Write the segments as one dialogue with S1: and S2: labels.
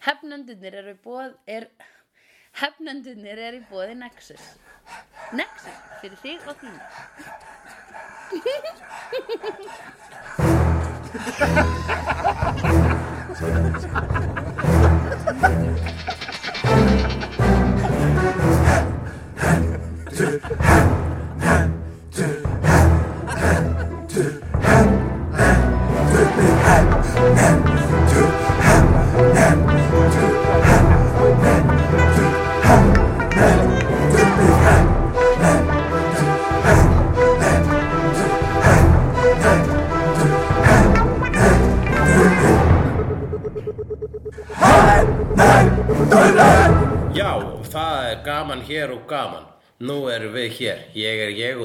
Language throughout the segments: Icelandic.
S1: Hefnendunir eru bóð er Hefnendunir eru í bóði Nexus. Nexus fyrir þig og þín
S2: Já,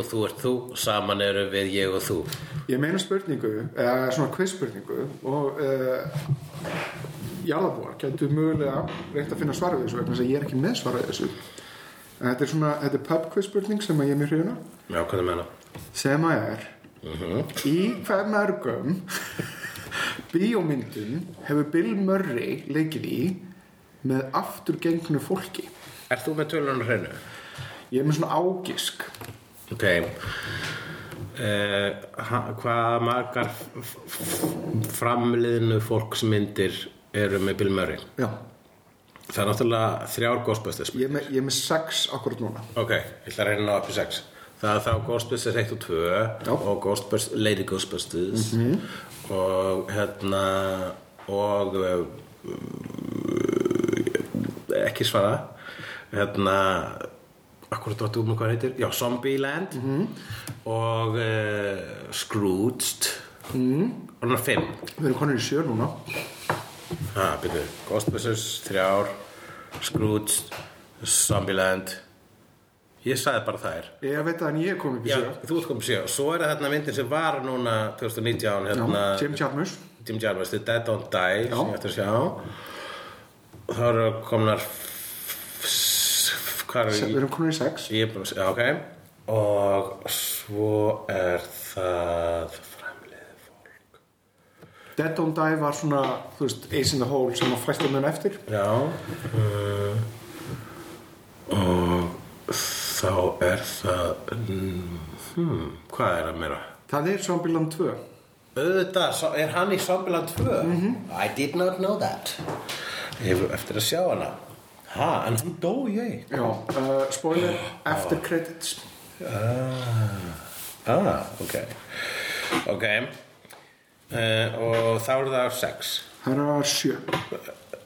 S2: og þú ert þú Saman erum við ég og þú
S3: Ég meina spurningu, eða svona quiz-spurningu og uh, jarðabúar getur mögulega reynt að finna svar við þessu vegna þess að ég er ekki með svar við þessu. En þetta er svona, þetta er pub quiz-spurning sem að ég er mjög hrifuna
S2: Já, hvað það meina?
S3: sem að er í hvað mörgum bíómyndum hefur Bill Murray leikið í með afturgengnu fólki.
S2: Ert þú með tölunum hreinu?
S3: Ég er með svona ágisk.
S2: Ok uh, Hvað margar framliðinu fólksmyndir eru með Bill Murray?
S3: Já,
S2: Það er náttúrulega þrjár Ghostbusters
S3: ég er með, ég er með sex akkurat núna.
S2: Ok, ég ætla að reyna að ná upp í sex Það er þá Ghostbusters 1 og 2
S3: Já.
S2: og Ghostbusters, Lady Ghostbusters og hérna og uh, ekki svara hérna akkurat dottu um hvað heitir? Já, Zombieland. Og uh, Scrooged. Mm. og er 5
S3: Við erum konur í sjö núna.
S2: ha, byrju, Ghostbusters 3 Scrooged Zombieland. Ég sagði bara þær.
S3: Ég veit það en ég er komið upp í
S2: Já,
S3: sjö.
S2: þú ert komið sér Svo er það hérna myndin sem var núna 2019 hérna,
S3: Já, Jim Jarmusch.
S2: Jim Jarmusch, The Dead Don't Die sem ég ætti að sjá. Þá eru komnar f- f- hvað
S3: Við
S2: er ég
S3: erum konur í sex.
S2: ég er búin að segja, ok og svo er það framliðið fólk
S3: Dead Don't Die var svona, þú veist, Ace in the Hole sem að fæsta mun eftir.
S2: já uh, og þá er það mm, hmm, hvað er það meira
S3: Það er Zombieland 2.
S2: Auðvitað, svo- er hann í Zombieland 2? I did not know that Ég hef eftir að sjá hana Ha, en hún dó ég
S3: Já, uh, spoiler, after credits.
S2: Ah, ah ok Ok uh, Og þá er það sex
S3: Það er að sjö.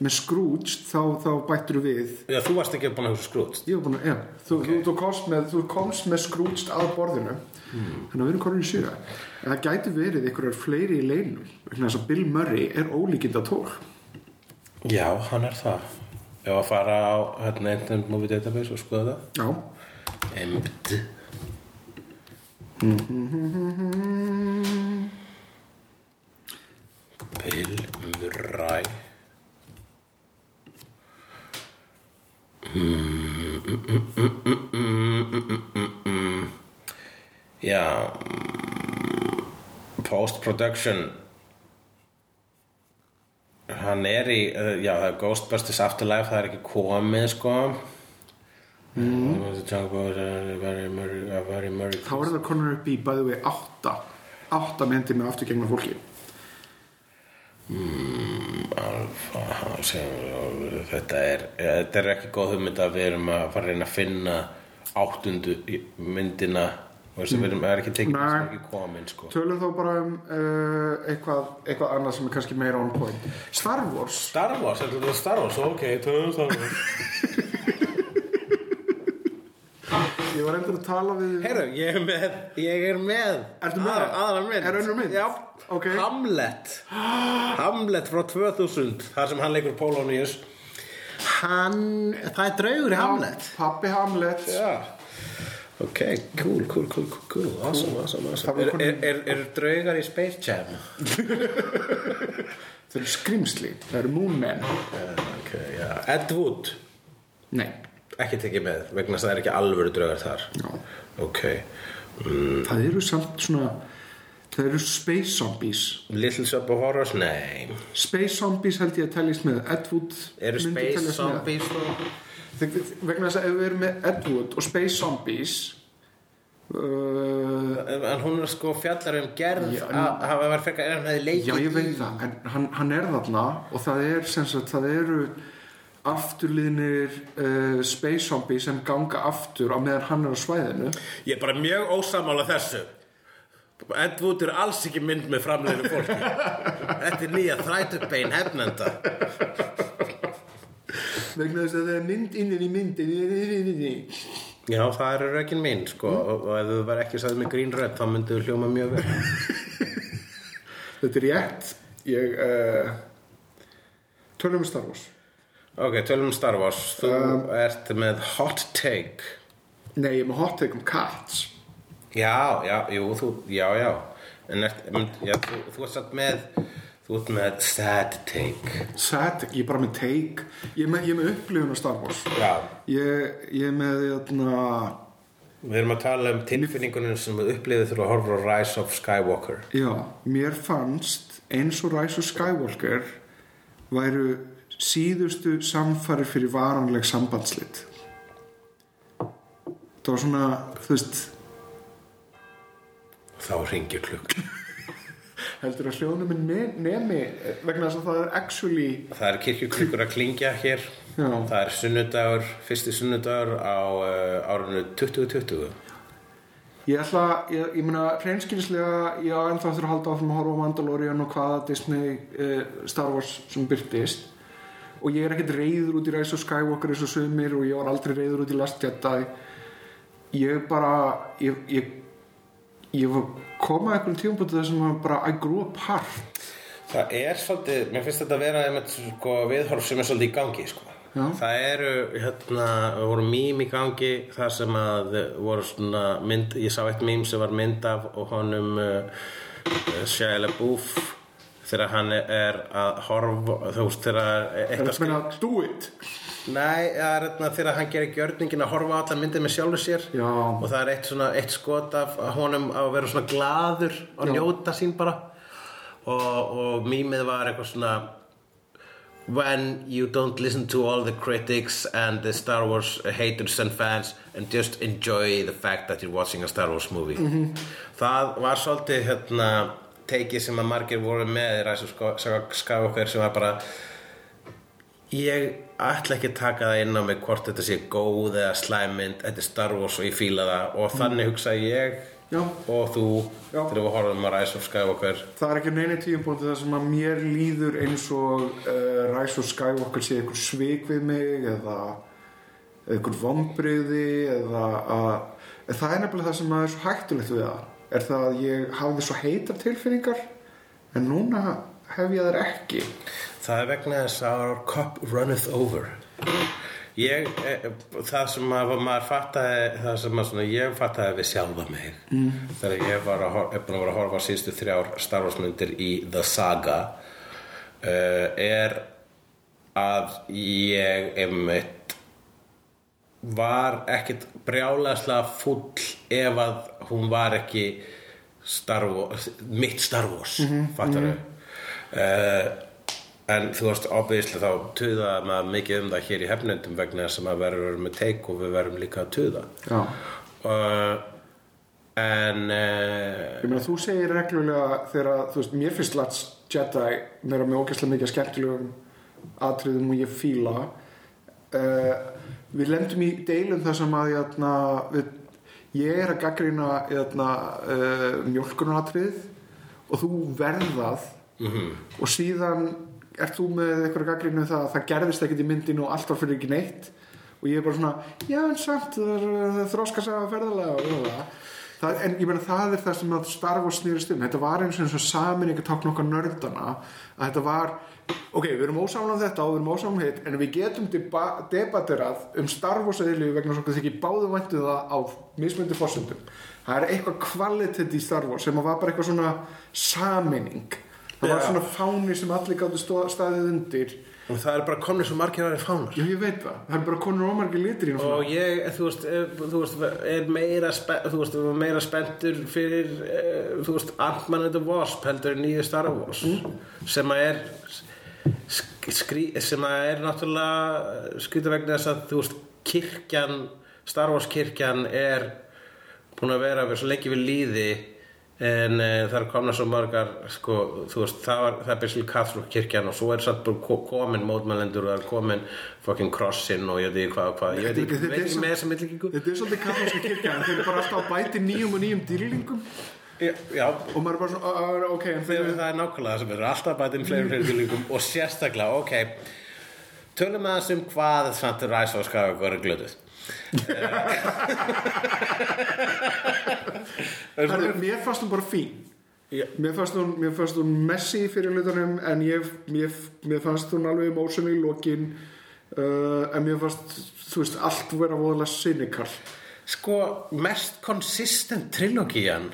S3: Með Scrooge þá, þá bættur við.
S2: Já, þú varst ekki búin að hugsa skrút
S3: Ég var búin að, já, þú, þú, þú, komst með, þú komst með Scrooge að borðinu. Þannig að við erum konur í sjö. En það gæti verið einhverjar fleiri í leinum. Þannig að Bill Murray er ólíkinda tól.
S2: Já, hann er það Ef að fara á hérna Internet Movie Database og skoða það.
S3: Já.
S2: Emd Bill Murray Já. Post-production Hann er í uh, Já, það er Ghostbusters Afterlife Það er ekki komið sko mm.
S3: Þá er það konur upp í bæðu við átta. Átta myndir með afturgengna fólki.
S2: Alfa, sem, þetta er þetta er ekki góð hugmynd að við erum að fara að reyna að finna áttundu myndina og þess að við erum er ekki tekið sem er ekki komin sko.
S3: Tölum þá bara um uh, eitthvað, eitthvað annað sem er kannski meira on point. Star Wars.
S2: Star Wars, er þetta Star Wars? Ok, tölum Star Wars
S3: Ég var endur að tala við...
S2: Heyrðu, ég er með ég er með
S3: Ertu með?
S2: Aðra- mynd
S3: Er önnur mynd?
S2: Já,
S3: Ok.
S2: Hamlet Hamlet frá 2000 þar sem hann leikur Polonius Hann, það er draugur í Hamlet
S3: Pappi Hamlet.
S2: Já Ok, cool, cool, cool, cool, Awesome, awesome, awesome Er, er, er, er draugar í Space Jam?
S3: Það eru skrimsli. Það eru Moon Men.
S2: Ok, já Ed Wood
S3: Nei.
S2: Ekki tekið með, vegna þess að það er ekki alvöru draugar þar
S3: Já.
S2: Ok mm,
S3: Það eru samt svona... Það eru Space Zombies
S2: Little Shop of Horrors, nei
S3: Space Zombies held ég að teljast með Ed Wood
S2: Eru
S3: myndi
S2: Space
S3: teljast með.
S2: Zombies og...
S3: Vegna þess að ef við erum með Ed Wood og Space Zombies uh,
S2: En hún er sko fjallar um gerð
S3: Já,
S2: að hafa verið frekar en hann hefði leikið
S3: Já, ég veit það, en hann, hann er þarna og það er sem sagt, það eru afturliðnir uh, Space Zombies sem ganga aftur á meðan hann er á svæðinu.
S2: Ég er bara mjög ósamála þessu. Ed Wood er alls ekki mynd með framleginu fólki. Þetta er nýja þrætubein hefnenda
S3: vegna þess að það er mynd innir í myndin
S2: Já, það er rökin mín sko og, og ef þú var ekki sagði með grín rödd þá myndið við hljóma mjög vel.
S3: Þetta er rétt. Ég uh, Tölum um Star Wars.
S2: Ok, tölum um Star Wars. Þú ert með hot take.
S3: Nei, ég er með hot take um Cats.
S2: Já, já, jú, þú, já, já. En ert, já, þú, þú ert satt með Ert með sad take.
S3: Sad, ég er bara með take. Ég er með, ég er með upplifun á Star Wars. Ég, ég er með jæna,
S2: Við erum að tala um tilfinningunum sem við upplifið þurfa að horfa á Rise of Skywalker.
S3: Já, mér fannst eins og Rise of Skywalker væru síðustu samfæri fyrir varanleg sambandslit Það var svona, þú veist
S2: Þá ringir klukk
S3: heldur að hljóðnum er ne nemi vegna þess að það er actually
S2: Það er kirkjuklukkur að klingja hér.
S3: Já.
S2: Það er sunnudagur, fyrsti sunnudagur á uh, árinu 2020
S3: Ég ætla, ég, ég meina hreinskynnslega, ég á ennþá þurfa að halda áfram að horfa á Mandalorian og hvaða Disney uh, Star Wars sem byrtist og ég er ekkert reyður út í Rise of Skywalker eins og sumir og ég var aldrei reyður út í Last Jedi. Ég bara ég, ég, ég var komað einhvern tíumbútið þar sem að bara I grew apart
S2: Það er svolítið, mér finnst þetta að vera einmitt, sko, viðhorf sem er svolítið í gangi sko. Það eru, hérna, voru mím í gangi þar sem að voru svona mynd, ég sá eitt mím sem var mynd af og honum uh, Shia LaBeouf þegar hann er að horfa, þú veist, þegar
S3: Það
S2: eitthvað
S3: að meina do it
S2: Nei, það er hérna þegar hann gerir gjörningin að horfa á alla myndir með sjálfur sér
S3: Já.
S2: og það er eitt, svona, eitt skot af honum að vera svona glaður og
S3: Já.
S2: njóta sín bara og, og mýmið var eitthvað svona When you don't listen to all the critics and the Star Wars haters and fans and just enjoy the fact that you're watching a Star Wars movie Það var svolítið hérna teikið sem að margir voru með í ræsum skafokkur sem var bara Ég ætla ekki að taka það inn á mig hvort þetta sé góð eða slæmynd, þetta er Star Wars og ég fíla það. Og þannig hugsa ég
S3: Já.
S2: og þú
S3: Já.
S2: þegar við horfum að Rise of Skywalker.
S3: Það er ekki neini tíumbútið þar sem að mér líður eins og uh, Rise of Skywalker sé einhver svik við mig eða einhver vombriði eða að það er nefnilega það sem að er svo hættulegt við það. Er það að ég hafði svo heitar tilfinningar en núna hef ég þær ekki
S2: Það er vegna þess að our cup runneth over. Ég, eh, það sem að maður fattaði, það sem að svona ég fattaði við sjálfa mig mm. þegar ég var að, að vera að horfa síðustu þrjár Star Wars myndir í The Saga uh, er að ég einmitt var ekkit brjálæslega full ef að hún var ekki Star Wars, mitt Star Wars fattar þau en þú veist obviously þá tuða maður mikið um það hér í hefnendum vegna þess að maður verður með teik og við verðum líka að tuða
S3: Já.
S2: uh, en uh,
S3: Ég meina þú segir reglulega þegar þú veist, mér finnst Last Jedi vera með ógæslega mikið skemmtilegum atriðum og ég fíla uh, við lendum í deilum þar sem að jæna, við, ég er að gaggrina jæna, uh, mjölkunatrið og þú verðað
S2: mhm.
S3: og síðan ert þú með eitthvað gaggrinu það að það gerðist ekkert í myndinu og allt var fyrir ekki neitt og ég er bara svona, já en samt það er, það er þróska að. Það, en ég meina það er það sem að Star Wars snýrist um, þetta var eins og samin ekki tákn okkar nördana að þetta var, ok, við erum ósálan um þetta og við erum ósálan um hitt, en við getum deba- debatterað um Star Wars eðlu vegna svo því ekki báðu væntu það á mismöndi fórsöndum. Það er eitthvað kvalitet í Star Wars sem að var bara eitthvað svona saminning það var svona fáni sem allir gáttu staðið undir.
S2: Og það er bara komnir svo margir aðeins fánar.
S3: Já, ég veit það, það er bara konur ómargir litur í hún
S2: og ég, þú veist, eh, þú veist er meira, spe, þú veist, meira spenntur fyrir, eh, þú veist Ant-Man and the Wasp heldur nýju Star Wars sem að er sk- skrí, sem að er náttúrulega skrýta vegna þess að þú veist kirkjan, Star Wars kirkjan er búin að vera svo lengi við líði en e, það er komna svo margar sko, þú veist, það, var, það er byrjulega kathrúk kirkjan og svo er satt bara ko- komin mótmælendur og það er komin fucking krossin og ég veit ekki hvað hvað ég veit ekki,
S3: Þetta
S2: veit
S3: þetta
S2: ekki með þessa millingu.
S3: Þetta er svolítið katholska kirkja en þeir eru bara alltaf að bæti nýjum og nýjum dýrlingum.
S2: Já, já.
S3: Og maður er bara svona, "Ah, ok,
S2: þegar það er nákvæmlega það sem er alltaf bætinn fleiri og fleiri dýrlingum og sérstaklega, ok tölum aðeins um hvað samt ræs og skafa ykkur er glötuð
S3: Herðu, Mér fannst hún bara fín
S2: Já.
S3: Mér fannst hún, mér fannst hún messi fyrir hlutunum en ég, mér, mér fannst hún alveg emotional í lokin uh, en mér fannst, þú veist, allt vera voðalega cynical
S2: Sko, mest consistent trilogían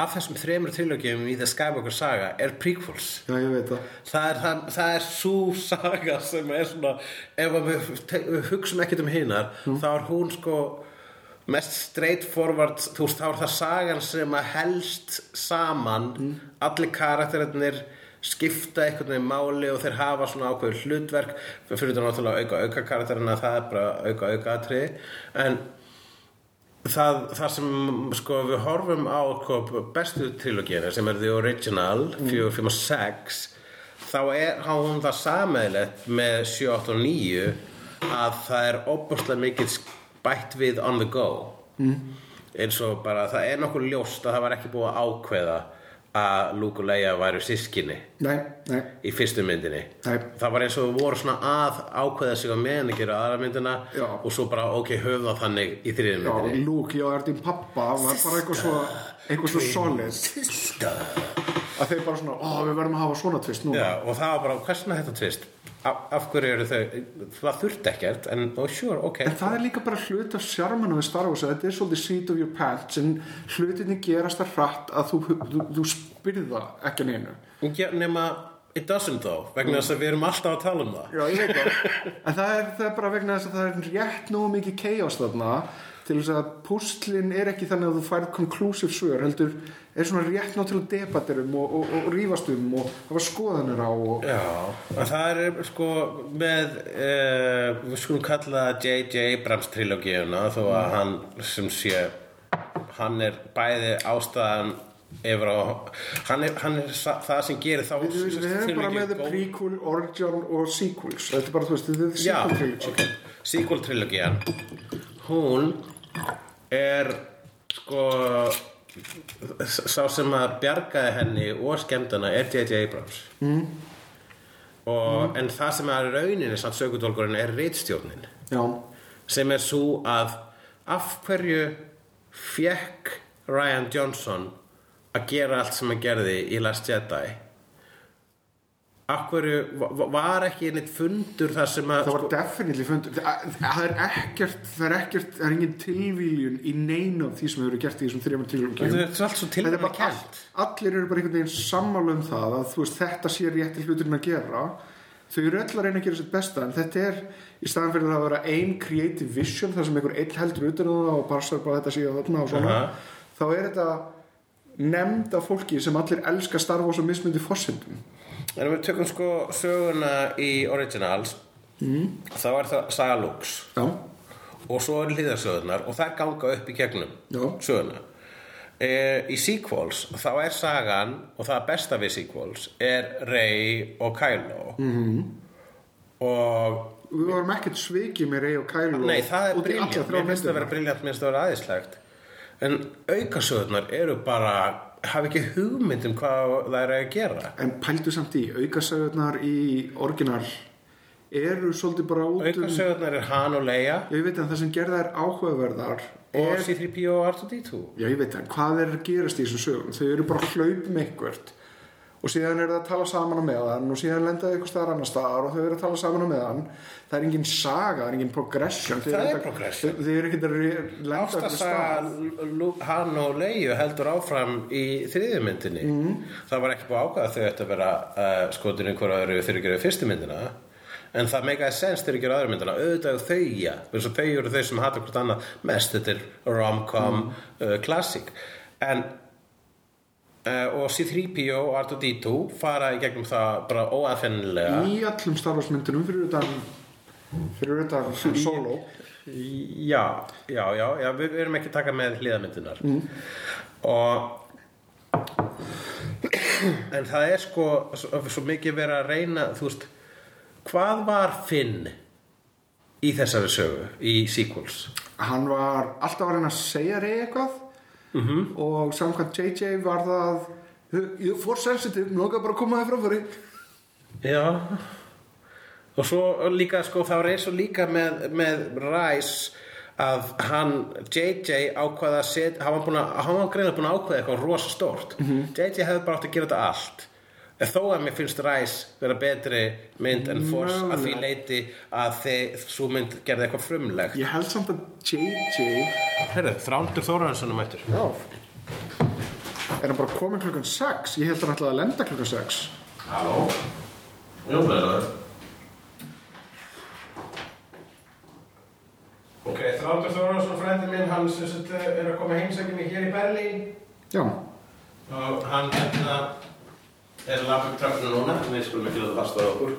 S2: af þessum þremur trilogíum í The Skywalker saga er prequels.
S3: Já, það
S2: Það er, það, það er svo saga sem er svona, ef við, við hugsum ekkert um hinnar, þá er hún sko mest straightforward, þú veist, þá er það sagan sem að helst saman, allir karakterinir skipta einhvern veginn máli og þeir hafa svona ákveður hlutverk, fyrir þetta náttúrulega auka auka karakterina, það er bara auka auka atriði, en það, það sem sko við horfum á sko, bestu trilogíina sem er The Original 4, 5 og 6 þá er hún það sameðilegt með 7, 8 og 9 að það er óbúslega mikið bætt við on the go. Mm. eins og bara það er nokkuð ljóst að það var ekki búið að ákveða að Luke og Leia væru sískinni
S3: Nei, nei,
S2: í fyrstu myndinni.
S3: Nei.
S2: það var eins og voru svona að ákveða sig á meðan að gera aðra myndina
S3: Já.
S2: og svo bara ok, höfum það þannig í þriðju
S3: já,
S2: myndinni.
S3: Luke, já, er þín pappa var bara eitthvað svo, eitthvað svo solid. Að þeir bara svona, ó, við verðum að hafa svona tvist núna.
S2: Já, og það var bara, hversna þetta tvist af, af hverju eru þau það þurfti ekkert, en oh, sure, ok.
S3: En það er líka bara hlut af sjarmanu við Star Wars þetta er svolítið seat of your pants en hlutinni gerast það hratt að þú, þú, þú spyrð það ekki að neinu.
S2: Já, nema, it doesn't though vegna þess að við erum alltaf að tala um það.
S3: Já, ég veit það. En það er, það er bara vegna þess að það er rétt nógu mikið chaos þarna til þess að pústlinn er ekki þannig að þú færð conclusive svör heldur er svona rétt að debatterum og, og, og, og rífast um og hafa skoðanir á og,
S2: Já, en það er sko með uh, við skulum kalla J.J. Abrams trilogíuna þó að hann sem sé hann er bæði ástæðan yfir á hann er, hann er það sem gerir þá
S3: Við, við erum bara með prequel, original og sequels. Þetta er bara, þú veist, þetta er sequel trilogy.
S2: ok. Sequel trilogían Hún er sko sá sem að bjargaði henni og skemmtana er J.J. Abrams mm. og en það sem er rauninni samt sökutólkurinn er reitstjórnin
S3: Já,
S2: sem er svo að af hverju fekk Ryan Johnson að gera allt sem hann gerði í Last Jedi va- var ekki neitt fundur þar sem að
S3: það var definitely fundur. Það það er ekkert, það er ekkert það er engin tilvíljun í neina af því sem hefur verið gert í þessum þrjum trilógium
S2: Þetta er allt svo tilvæmlega kælt
S3: allir eru bara einhvern veginn sammála um það að þú veist þetta sé rétti hluturinn að gera. Þau eru öll að reyna að gera sitt besta en þetta er í staðan fyrir það að vera ein creative vision þar sem einhver einn heldur utan á það og passar bara þetta síðan þarna og svona
S2: Aha.
S3: þá er þetta nefnd af fólki sem allir elska starfa á svo mismundi fórsendum
S2: En við tökum sko söguna í Originals mm. þá er það Saga Lux.
S3: Já,
S2: og svo er hlýðarsögurnar og það ganga upp í gegnum
S3: Já.
S2: söguna. E, Í sequels þá er sagan og það besta við sequels er Rey og Kylo. -hmm. og
S3: við varum ekkert svikið með Rey og Kylo
S2: Nei, það er briljant, mér finnst það að vera briljant, mér finnst það að vera aðeinslegt En aukasögurnar eru bara, hafa ekki hugmynd um hvað það er að gera.
S3: En pældu samt í, aukasögurnar í orginal eru svolítið bara út um
S2: Aukasögurnar er Han og Leia.
S3: Já, ég veit en það sem gerða er áhugaverðar
S2: og
S3: er,
S2: C-3PO og R2-D2
S3: Já, ég veit en hvað er að gerast í þessum sögum? Þau eru bara að hlaupum eitthvert og síðan eru það að tala saman á meðan og síðan lenda þau eitthvað staðar annar staðar og þau eru að tala saman á meðan. Það er engin saga, það er engin progression.
S2: Það er
S3: ekki-
S2: progression.
S3: Þau eru ekki að lenda eitthvað
S2: Ástasaga
S3: stað
S2: Lu- Han og Leiu heldur áfram í þriðjumyndinni mm. það var ekki búið að ákvæða að þau ætti að vera uh, skotin einhverja öðru fyrir að gera fyrstu myndina. En það meikaði sens þegar ekki aðra myndina. Auðvitað þau já, eins og þau eru þau sem hata hvort annað mest, þetta er rom-com classic. En uh, og C-3PO og R2-D2 fara í gegnum það bara óaðfennilega
S3: í allum Star Wars myndunum fyrir utan fyrir utan solo
S2: Já, já, já, já við, erum ekki taka með hliðamyndunar mm. og en það er sko svo, svo mikið verið að reyna þú veist, hvað var Finn í þessari sögu í sequels?
S3: hann var alltaf að reyna að segja rey eitthvað -hmm. og samkvæmt JJ var það ég fór sensitive, nú okkar bara að koma það framfæri
S2: Já. Og svo líka sko þá er eins og líka með, með Rice að hann, JJ ákvaða að setja, hann var var greinlega búin að ákvaða eitthvað rosa stórt. JJ hefði bara átt að gera þetta allt en þó að mér finnst Rice vera betri mynd en Force að því leiti að þið, svo mynd gerði eitthvað frumlegt.
S3: Ég held samt að JJ
S2: Herðu, Þrándur Þóraðarsson mættur.
S3: Já. Er hann bara komin klukkan 6 ég held að hann ætlaði að lenda klukkan 6
S2: Halló? Jú, blessaður Ok, Þrándur Þóraðarsson frændi minn, hann sem sagt er að koma heimsækjum hér í Berlín.
S3: Já,
S2: og hann hérna er að lafa upp tröfnum núna? Við skulum ekki láta fasta á okkur.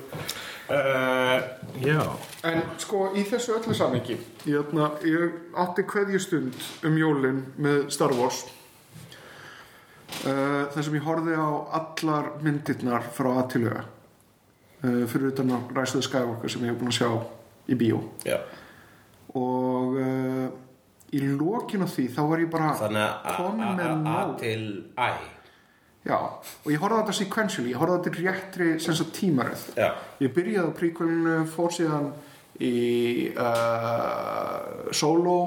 S2: Uh, Já.
S3: En sko í þessu öllu samhengi ég, ætna, ég átti kveðjustund um jólin með Star Wars. Uh, þar sem ég horfði á allar myndirnar frá aðtilega uh, fyrir utan að ræsðu Skywalker sem ég hef búin að sjá í bíó.
S2: Já.
S3: Og uh, í lokin á því þá var ég bara
S2: að
S3: komin
S2: A-
S3: með
S2: A- A
S3: nóg.
S2: til Æ
S3: já, og ég horfði á þetta sequentially ég horfði á þetta réttri sem sagt tímaröð.
S2: Já.
S3: Ég byrjaði á prequelinu fór síðan í uh, Solo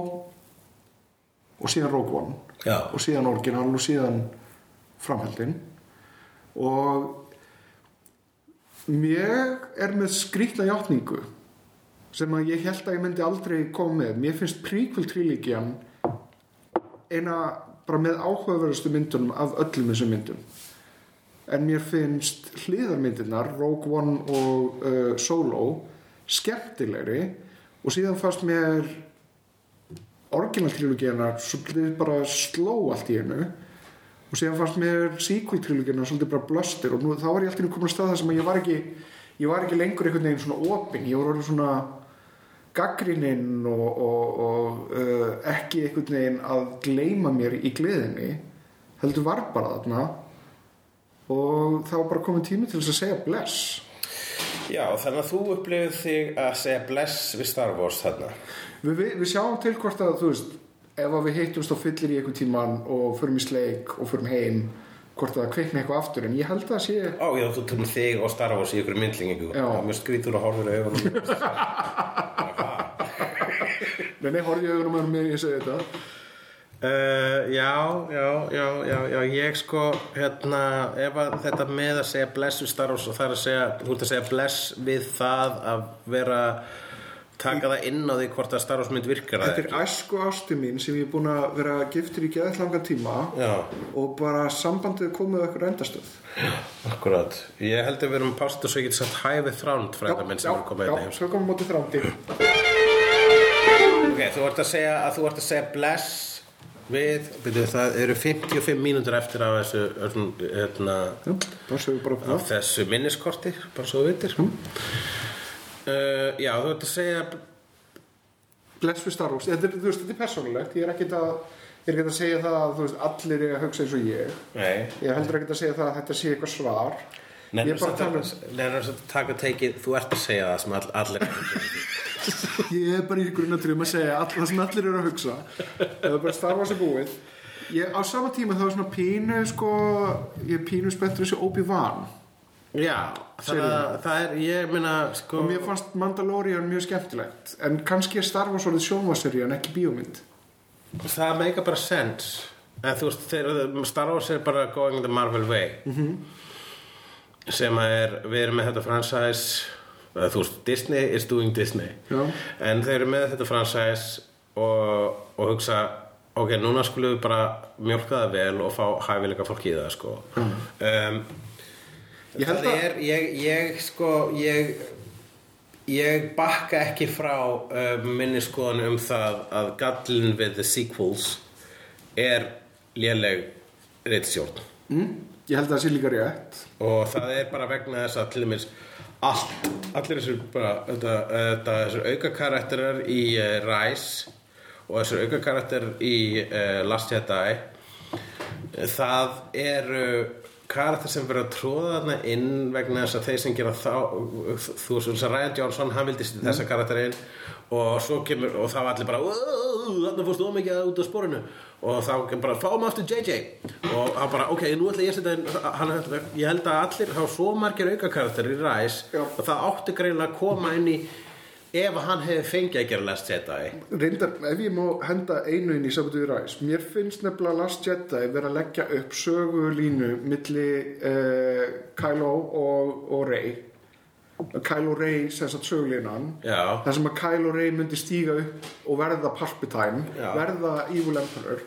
S3: og síðan Rogue One
S2: Já.
S3: og síðan Orginal og síðan framhaldin. Og mér er með skrýtla játningu sem að ég held að ég myndi aldrei koma með. Mér finnst prequel trilíkjan eina bara með áhugaverðustu myndunum af öllum þessum myndum. En mér finnst hliðarmyndirnar Rogue One og uh, Solo skemmtilegri og síðan fannst mér original trilógíana svolítið bara sló allt í hennu og síðan fannst mér sequel trilógíana svolítið bara blustir og nú, þá var ég alltaf komin að stað þar sem að ég var ekki ég var ekki lengur einhvern veginn svona opin ég var orðin svona gaggrininn og, og, og uh, ekki einhvern veginn að gleyma mér í gleðinni heldur var bara þarna. Og það var bara komin tími til þess að segja bless.
S2: Já, þannig að þú upplifir þig að segja bless við Star Wars þarna.
S3: Við, við, við sjáum til hvort að þú veist ef að við hittumst og fyllir í einhvern tíman og förum í sleik og förum heim hvort að það kveikna eitthvað aftur. En ég held að það sé
S2: Ó, já, þú tökum þig og Star Wars í ykkur myndlingu
S3: Já.
S2: Mér skrítur og horfur augunum
S3: Nei, nei, horfði ég augunum að mig, ég segi þetta.
S2: Uh, já, já, já, já, já, ég sko, hérna, ef að þetta með að segja bless við Star Wars og það er að segja, þú ert að segja bless við það að vera, taka það inn á því hvort að Star Wars mynd virkar. Það
S3: Þetta er æsku ástu mín sem ég er búin að vera giftur í geðall langan tíma
S2: Já,
S3: og bara sambandið komið eitthvað endastöð.
S2: Akkurat. Ég held að við erum pástu svo ég get sagt hæfið þránd frænda minn sem er komið
S3: já,
S2: þetta heim.
S3: svo komum mótið þrándi
S2: Ok, þú ert að segja að þú ert að segja bless við, byrju, það eru 55 mínútur eftir af þessu, öllum, hérna,
S3: Já,
S2: af þessu minniskorti, bara svo þú veitir. Uh, já, þú ert að segja
S3: Bless við Star Wars, þetta er, þú veist, þetta er persónulegt. Ég er ekkert að, ég er ekkert að segja það að þú veist, allir er að hugsa eins og ég.
S2: Nei,
S3: ég er heldur ekkert að segja það að þetta sé eitthvað svar. Ég er bara að tala um
S2: að taka teikið, þú ert að segja það sem all, allir
S3: ég er bara í grunnatrjum að segja all, það sem allir eru að hugsa það er bara Star Wars er búið. Ég, á sama tíma þá er svona pínu sko, ég pínu spenntur þessi Obi-Wan.
S2: Já, þannig að það er, ég meina sko,
S3: og mér fannst Mandalorian mjög skemmtilegt en kannski er Star Wars orðið sjónvarseri en ekki bíómynd.
S2: Það meika bara sense. En þú veist, þeir, Star Wars er bara going the Marvel way. -hmm. sem að er, við erum með þetta franchise þú veist, Disney is doing Disney.
S3: Já.
S2: en þeir eru með þetta franchise og, og hugsa ok, núna skulum við bara mjólka það vel og fá hæfileika fólk í það sko. Um,
S3: Ég held
S2: það
S3: að-
S2: er, ég, ég sko ég ég bakka ekki frá uh, minni skoðan um það að gallin við the sequels er léleg reytstjórn
S3: mm? Ég held að það sé líka rétt.
S2: Og það er bara vegna þess að til dæmis allt, allir þessir bara þetta, þetta, þessir auka karakterar í uh, Rise og þessir auka karakterar í uh, Last Jedi það eru karakter sem verður að tróða þarna inn vegna þess að þeir sem gera þá þú veist þess að Ryan Johnson hann vildi mm. þessa karakterinn og svo kemur og þá allir bara þarna fórstu ómikið út af sporinu. Og þá kemur bara fáum aftur JJ og hann bara ok, nú ætla ég að setja hann, ég held að allir þá svo margir auka karakter í Rise
S3: Já.
S2: og það átti greinlega að koma inn í ef hann hefði fengið að gera Last Jedi.
S3: Reyndar, ef ég má henda einu inn í í Ræs mér finnst nefnilega Last Jedi vera að leggja upp sögulínu milli uh, Kylo og, og Rey Kylo Rey sem sagt sögulínan
S2: Já.
S3: þar sem að Kylo Rey myndi stíga upp og verða Palpatine
S2: Já.
S3: verða Evil Emperor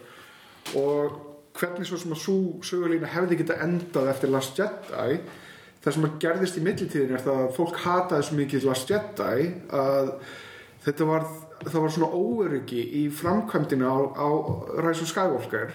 S3: og hvernig svo sem að svo sögulína hefði geta endað eftir Last Jedi það sem að gerðist í millitíðin er það að fólk hataði svo mikið Last Jedi að þetta var það var svona óöryggi í framkvæmdina á, á Rise of Skywalker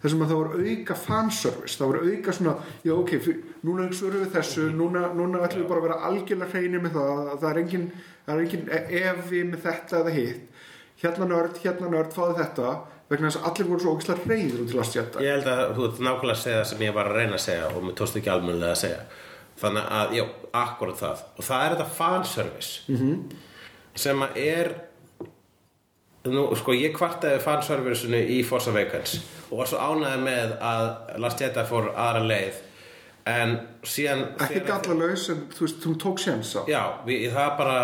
S3: þar sem að það var auka fanservice það var auka svona, já ok fyr, núna svörum við þessu, núna, núna ætlum við bara að vera algjörlega hreinir með það það er engin, það er engin efi með þetta eða hitt. Hérna nörd, hérna nörd, fáðu þetta vegna þess að allir voru svo ógislega reyður út til Last Jedi
S2: Ég held að þú ert nákvæmlega að segja það sem ég var að reyna að segja og mér tókst ekki almennilega að segja. Þannig að, já, akkurat það. Og það er þetta fanservice -hmm. sem að er nú, sko, ég kvartaði fanserviceinu í Force Awakens og var svo ánæði með að Last Jedi fór aðra leið en síðan
S3: ekki gallalaus en þú veist, hún tók séns á
S2: Já, við, það bara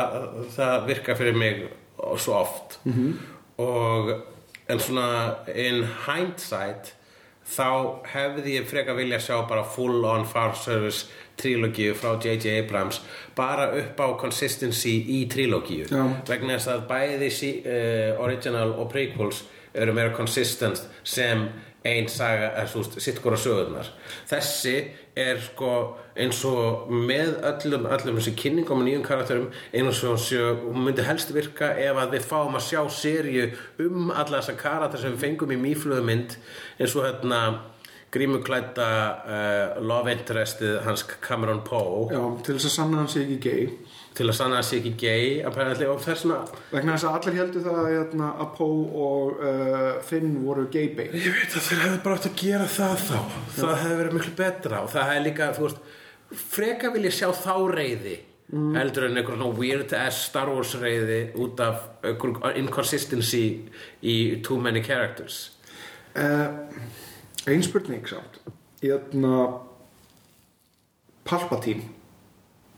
S2: það virka fyrir mig svo oft -hmm. og en svona in hindsight þá hefði ég freka vilja sjá bara full on far service trilogíu frá J.J. Abrams bara upp á consistency í trilogíu vegna þess að bæði uh, original og prequels eru meira consistent sem ein saga, er svo sitt hvora sögurnar. Þessi er sko eins og með öllum öllum þessi kynningum og nýjum karakterum eins og hún myndi helst virka ef að við fáum að sjá serju um alla þessa karakter sem við fengum í mýflöðumynd eins og hérna grímuklæta uh, love interestið hans Cameron Poe.
S3: Já, til þess að sanna hann sé ekki gay.
S2: Til að sanna að sé ekki gay og er svona
S3: vegna þess að allir heldur það að, hérna, að Poe og uh, Finn voru gay bait.
S2: Ég veit að þeir hefðu bara átt að gera það þá. Það hefði verið miklu betra og það hefði líka, þú veist freka vil ég sjá þá reyði mm. heldur en einhver svona weird ass Star Wars reyði út af inconsistency í too many characters.
S3: Uh, Ein spurning samt. Hérna Palpatine.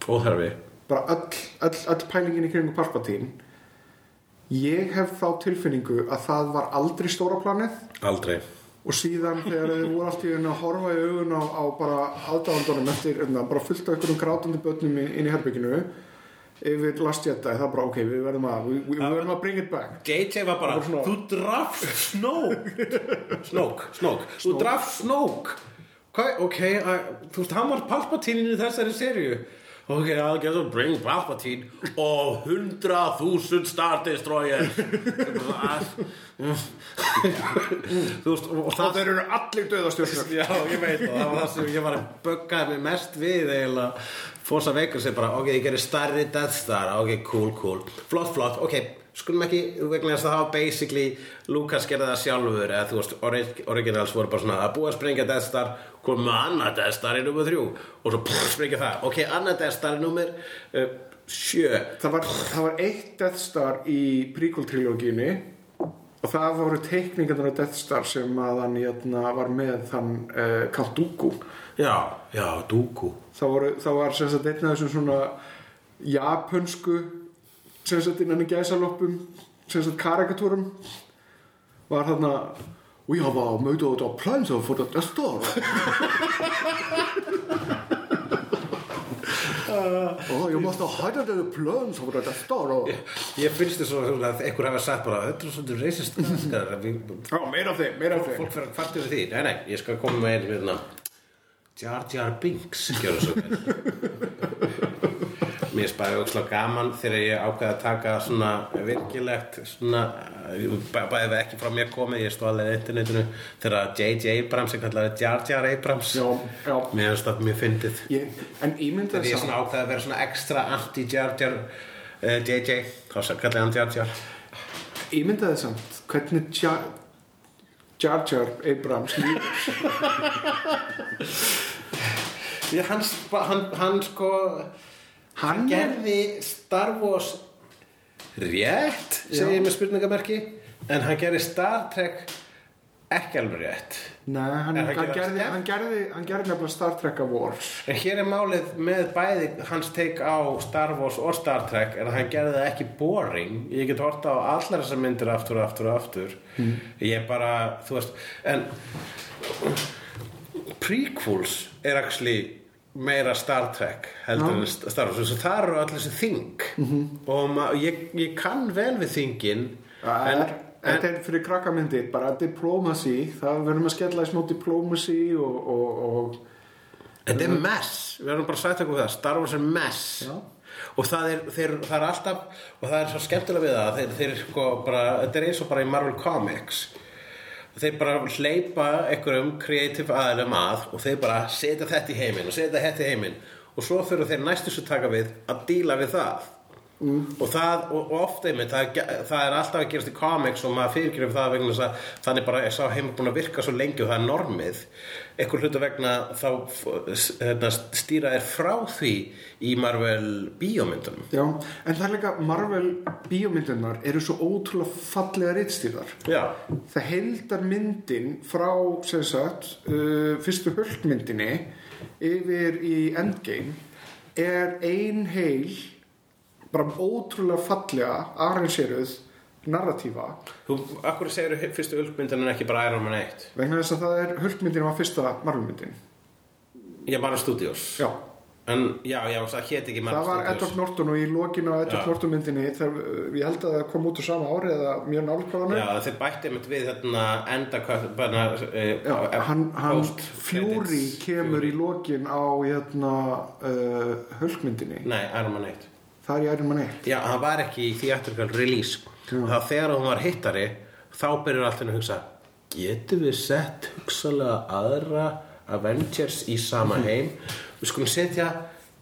S2: Óþarfi.
S3: Bara öll, öll, öll pælingin í kringum Palpatine. Ég hef þá tilfinningu að það var aldrei stóra planið.
S2: Aldrei.
S3: Og síðan þegar þið voru allt í einu að horfa í augun á, á bara aðdáðandunum eftir enna, bara fullt af einhverjum grátandi börnum inn í herbygginu yfir Last Jedi, það er bara ok, við verðum að við, við verðum að bring it back.
S2: JJ var bara,
S3: Það var
S2: þú drafst Snoke. Snoke, Snoke. Þú drafst Snoke. Hvað, ok, að, þú veist, hann var Palpatine í þessari serju Ok, I'll get to bring Palpatine og hundra þúsund Star Destroyer Þú veist, og, og það
S3: eru allir döðastjörnur
S2: Já, ég veit og það var það sem ég var að böggaði mest við eiginlega Forza Vegas er bara, ok, ég gerir stærri Death Star, ok, cool, cool. Flott, flott, ok, skulum ekki vegna þess að það basically Lucas gerði það sjálfur, eða þú veist, orig originals voru bara svona að búa að sprengja Death Star með annað Death Star í nummer þrjú og svo pff, sprengja það, ok, annað Death Star í nummer uh, sjö.
S3: Það var, það var eitt Death Star í prequel trilógíunni og það voru teikningarnar af Death Star sem að hann hérna, var með þann uh, Count Dooku.
S2: Já, já, Dooku.
S3: Það, voru, það var sem sagt einn af þessum svona japansku sem sagt innan í gæsaloppum sem sagt karikatúrum. Var þarna We have our made our plans for the Death Star Oh, you must have hidden the plans for the Death Star
S2: ég finnst þess að einhver hafa sagt bara, þetta er svolítið
S3: Já, meira af þeim,
S2: fólk fyrir að kvartu við því. Nei, nei, ég skal koma með einn hérna Jar Jar Binks gjörðu svo vel mér spæði ókslega gaman þegar ég ákveði að taka svona virkilegt svona, bæ- bæði við ekki frá mér komið, ég stóð alveg á internetinu þegar J.J. Abrams, ég kallaði Jar Jar Abrams
S3: Já, já.
S2: mér finnst það mjög fyndið
S3: Ég, en ímyndaði
S2: þegar ég ákveði að vera svona ekstra anti-Jar Jar uh, J.J. þá kallaði hann Jar Jar
S3: Ímyndaði samt hvernig Jar Jar Jar Abrams
S2: hann, hann, hann sko
S3: Hann er
S2: gerði Star Wars rétt segi ég með spurningamerki en hann gerði Star Trek ekki alveg rétt.
S3: Nei, hann, hann,
S2: hann gerði
S3: hann, gerði, hann gerði nefnilega Star Trek of Wars.
S2: En hér er málið með bæði hans teik á Star Wars og Star Trek er að hann gerði það ekki boring. Ég get horta á allar þessar myndir aftur og aftur og aftur. Ég bara, þú veist en prequels er actually meira Star Trek heldur en Star Wars. Að það eru allir þessi þing. Og ma- ég, ég kann vel við þingin
S3: En, Þetta er fyrir krakkamyndir, bara diplomacy. Það verðum að skella í smá diplomacy og, og, og
S2: Þetta er mess, við erum bara sagt eitthvað það. Star Wars er mess.
S3: Já.
S2: og það er, þeir, það er alltaf og það er svo skemmtilega við það þeir, þeir sko bara, þetta er eins og bara í Marvel Comics þeir bara hleypa einhverjum kreatív aðilum að og þeir bara setja þetta í heiminn og setja þetta í heiminn. Og svo þurfa þeir næstu svo taka við að díla við það mm. og það, og, og ofta einmitt það, það er alltaf að gerast í comics og maður fyrirgerir það vegna þess að þannig bara er sá heimur búin að virka svo lengi og það er normið. Einhver hluta vegna þá hérna, stýra er frá því í Marvel bíómyndunum.
S3: Já, en það er líka Marvel bíómyndunar eru svo ótrúlega fallega rittstýrðar
S2: Já,
S3: það heildar myndin frá sem sagt uh, fyrstu höldmyndinni yfir í Endgame er ein heil bara ótrúlega fallega arrangeruð narratífa.
S2: Þú, akkur segir fyrstu ulkmyndin en ekki bara Iron Man 1
S3: vegna þess að það er höldmyndin var fyrsta Marvelmyndin.
S2: Já, Marvel Studios.
S3: Já,
S2: En já, já, það hét ekki Marvel
S3: það var Edward Norton og í lokinu á Edward
S2: Já.
S3: Norton myndinni þegar uh, ég held að það kom út úr sama ári eða mjög nálega
S2: Já, þeir bætti einmitt við þarna enda bara, e,
S3: Já, hann, hann Fury
S2: credits.
S3: kemur í lokin á hérna, uh, höldmyndinni
S2: Nei, Iron Man 1
S3: það er í Iron Man 1
S2: Já, hann var ekki í theatrical release. Þá þegar hún var hittari þá byrjar allt henni að hugsa getum við sett hugsalega aðra Avengers í sama heim? Við skulum setja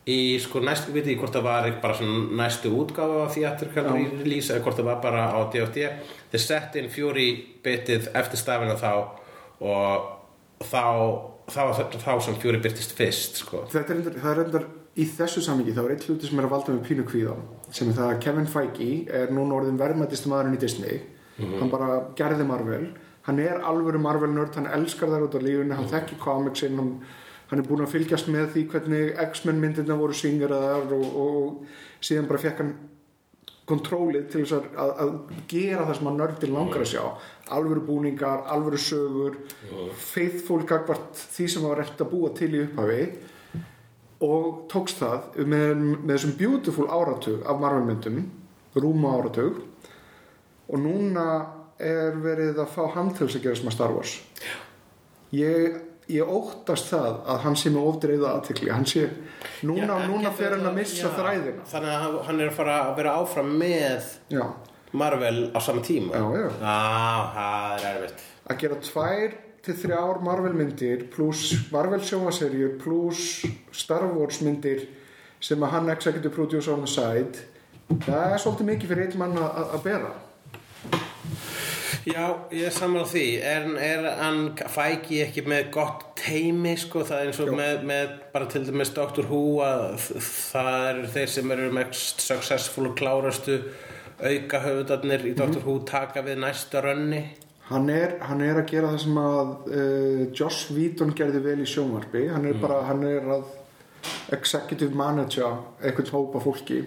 S2: í sko næstu viti hvort það var bara svona næstu útgáfa af theatrical release eða hvort það var bara á D.O.D. þeir sett inn Fury bitið eftir stafina þá og þá þá, þá sem Fury byrtist fyrst sko.
S3: Þetta er reyndar í þessu samingi þá er eitt hluti sem er að valda með pínu kvíðan sem er það að Kevin Feige er núna orðin verðmættist maðurinn í Disney. Hann bara gerði Marvel. Hann er alvöru Marvel nörd, hann elskar þær út á lífunni hann þekki comicsinn hann, hann er búin að fylgjast með því hvernig X-Men myndirna voru syngeraðar og, og síðan bara fekk hann kontrólið til þess að, að, gera það sem að nördin langar að sjá. Alvöru búningar, alvöru sögur faithful gagvart því sem var reynt að búa til í upphafi og tókst það með, með þessum beautiful áratug af Marvel-myndum rúma áratug. Og núna er verið að fá hann til þess að gera sem að Star Wars. Ég, ég óttast það að hann sé með ofdreiða aðtekli hann sé, núna,
S2: Já, en
S3: núna fer hann að missa
S2: já,
S3: þræðina.
S2: Þannig að hann er að fara að vera áfram með
S3: já,
S2: Marvel á sama tíma.
S3: Já, já.
S2: það er erfitt.
S3: Að gera tvær til þrjár Marvel myndir pluss Marvel sjómaserjur pluss Star Wars myndir sem að hann executive producer on the side. Það er svolítið mikið fyrir einn mann að, bera.
S2: Já, ég er saman á því. Er, er hann fæki ekki með gott teimi sko, það er eins og með, með bara til dæmis Doctor Who að það er þeir sem eru mest successful og klárastu auka höfudarnir í Doctor Who taka við næsta rönni
S3: hann er, hann er að gera það sem að uh, Joss Whedon gerði vel í sjónvarpi. Hann er bara, hann er að executive manager einhvern hópa fólki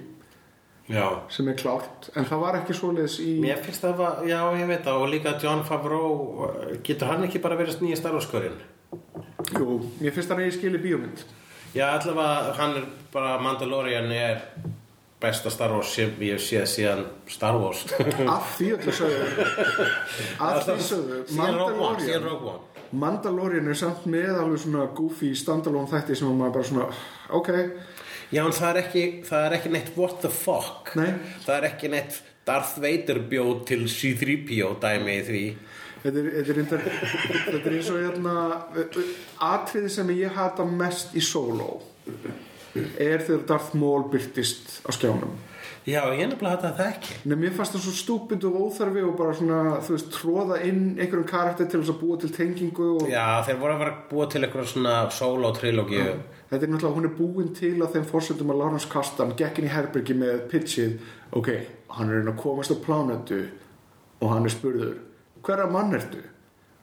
S2: Já.
S3: sem er klárt. En það var ekki svoleiðis í
S2: Mér finnst það, var, já ég veit það. Og líka John Favreau, getur hann ekki bara verið nýja starfskörinn?
S3: jú, mér finnst hann eigi skili bíómynd.
S2: Já, allavega hann er bara Mandalorian er besta Star Wars sem ég hef séð síðan Star Wars.
S3: Að því öllu sögðu að því sögðu Mandalorian. Mandalorian er samt með alveg svona goofy standalone þætti sem að maður bara svona ok,
S2: Já, en það er ekki, það er ekki neitt what the fuck.
S3: Nei.
S2: Það er ekki neitt Darth Vader bjóð til C-3PO dæmi í því.
S3: Þetta er, eins og hérna atriði sem ég hata mest í solo er þegar Darth Maul byrtist á skjánum.
S2: Já, ég nefnilega þetta það ekki
S3: Nei, mér fannst það svo stúpind og óþarfi og bara svona, þú veist, tróða inn einhverjum karakter til þess að búa til tengingu og
S2: Já, þeir voru að vera að búa til eitthvað svona solo-trilógíu
S3: þetta er náttúrulega, hún er búin til á þeim fórsetum að Lawrence Kastan gekk inn í herbergi með pitchið, ok, hann er að komast á plánetu og hann er spurður, hverra mann ertu?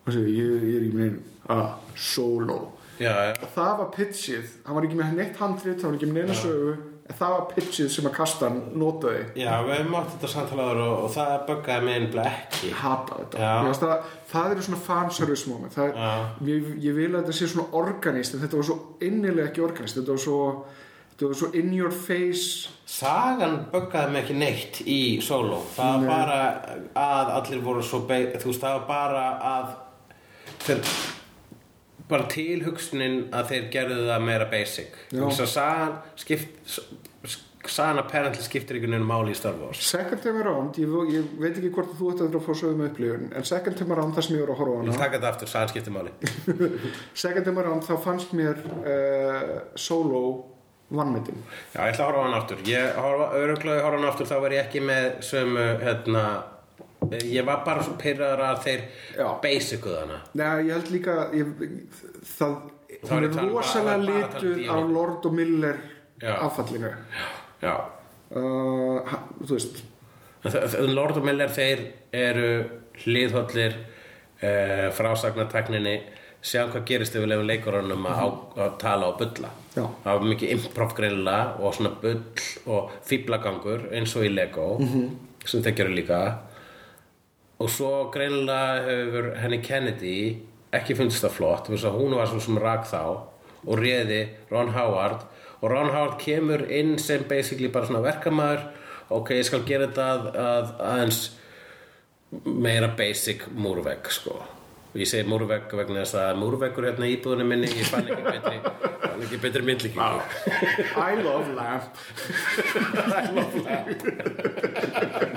S3: og segir, ég, ég er í minn, ah, solo
S2: Já, já.
S3: Það var pitchið, hann var ekki með neitt handrit, hann var ekki með neina sögu en það var pitchið sem að Kastan notaði.
S2: Já, við hefum átt þetta samtalaður og, og það buggaði mig einnig ekki.
S3: Hata þetta. Það, það eru svona fanservice moment. Það,
S2: Já.
S3: ég, ég vil að þetta sé svona organist en þetta var svo innilega ekki organist. Þetta var svo, þetta var svo in your face.
S2: Sagan buggaði mig ekki neitt í solo. Það var bara að allir voru svo beig Þú veist, það var bara að þeir, bara tilhugsunin að þeir gerðu það meira basic. Þess að sagan skipt Sagan apparently skiptir einhvern veginn máli í Star Wars.
S3: Second time around, ég, ég veit ekki hvort þú ætti að fá sögum upplifun en second time around það sem ég voru að horfa á
S2: Ég
S3: hana
S2: taka þetta aftur, sagan skiptir máli.
S3: Second time around þá fannst mér uh, solo vannmyndin
S2: Já, ég ætla að horfa á hann aftur. Ég horfa, öruglega horfa á hann aftur þá var ég ekki með sömu, hérna Ég var bara svo pyrraður að þeir basicuð hana.
S3: Nei, ég held líka ég, það,
S2: Þá er um
S3: rosalega
S2: um
S3: litur
S2: díónu.
S3: af Lord og Miller
S2: Já.
S3: uh, þú veist.
S2: Lord og Miller þeir eru hliðhollir uh, frásagnatekninni sjá hvað gerist ef við lefum leikurunum að, á- að tala og bulla.
S3: Já.
S2: það var mikið improv grilla og svona bull og fýblagangur eins og í Lego sem þeir gerir líka og svo greinilega hefur henni Kennedy ekki fundist það flott hún var svo sem rak þá og réði Ron Howard. Og Ron Howard kemur inn sem basically bara svona verkamaður. Ok, ég skal gera þetta að, að aðeins meira basic múrvegg sko. Ég segi múrvegg vegna þess að múrveggur hérna í íbúðunum minni ég fann ekki betri, fann ekki betri myndlíkingu
S3: I love lamp.
S2: I love that